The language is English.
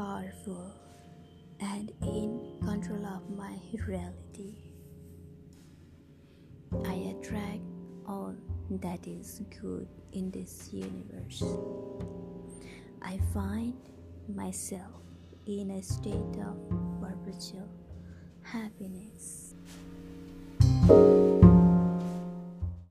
powerful and in control of my reality. I attract all that is good in this universe. I find myself in a state of perpetual happiness.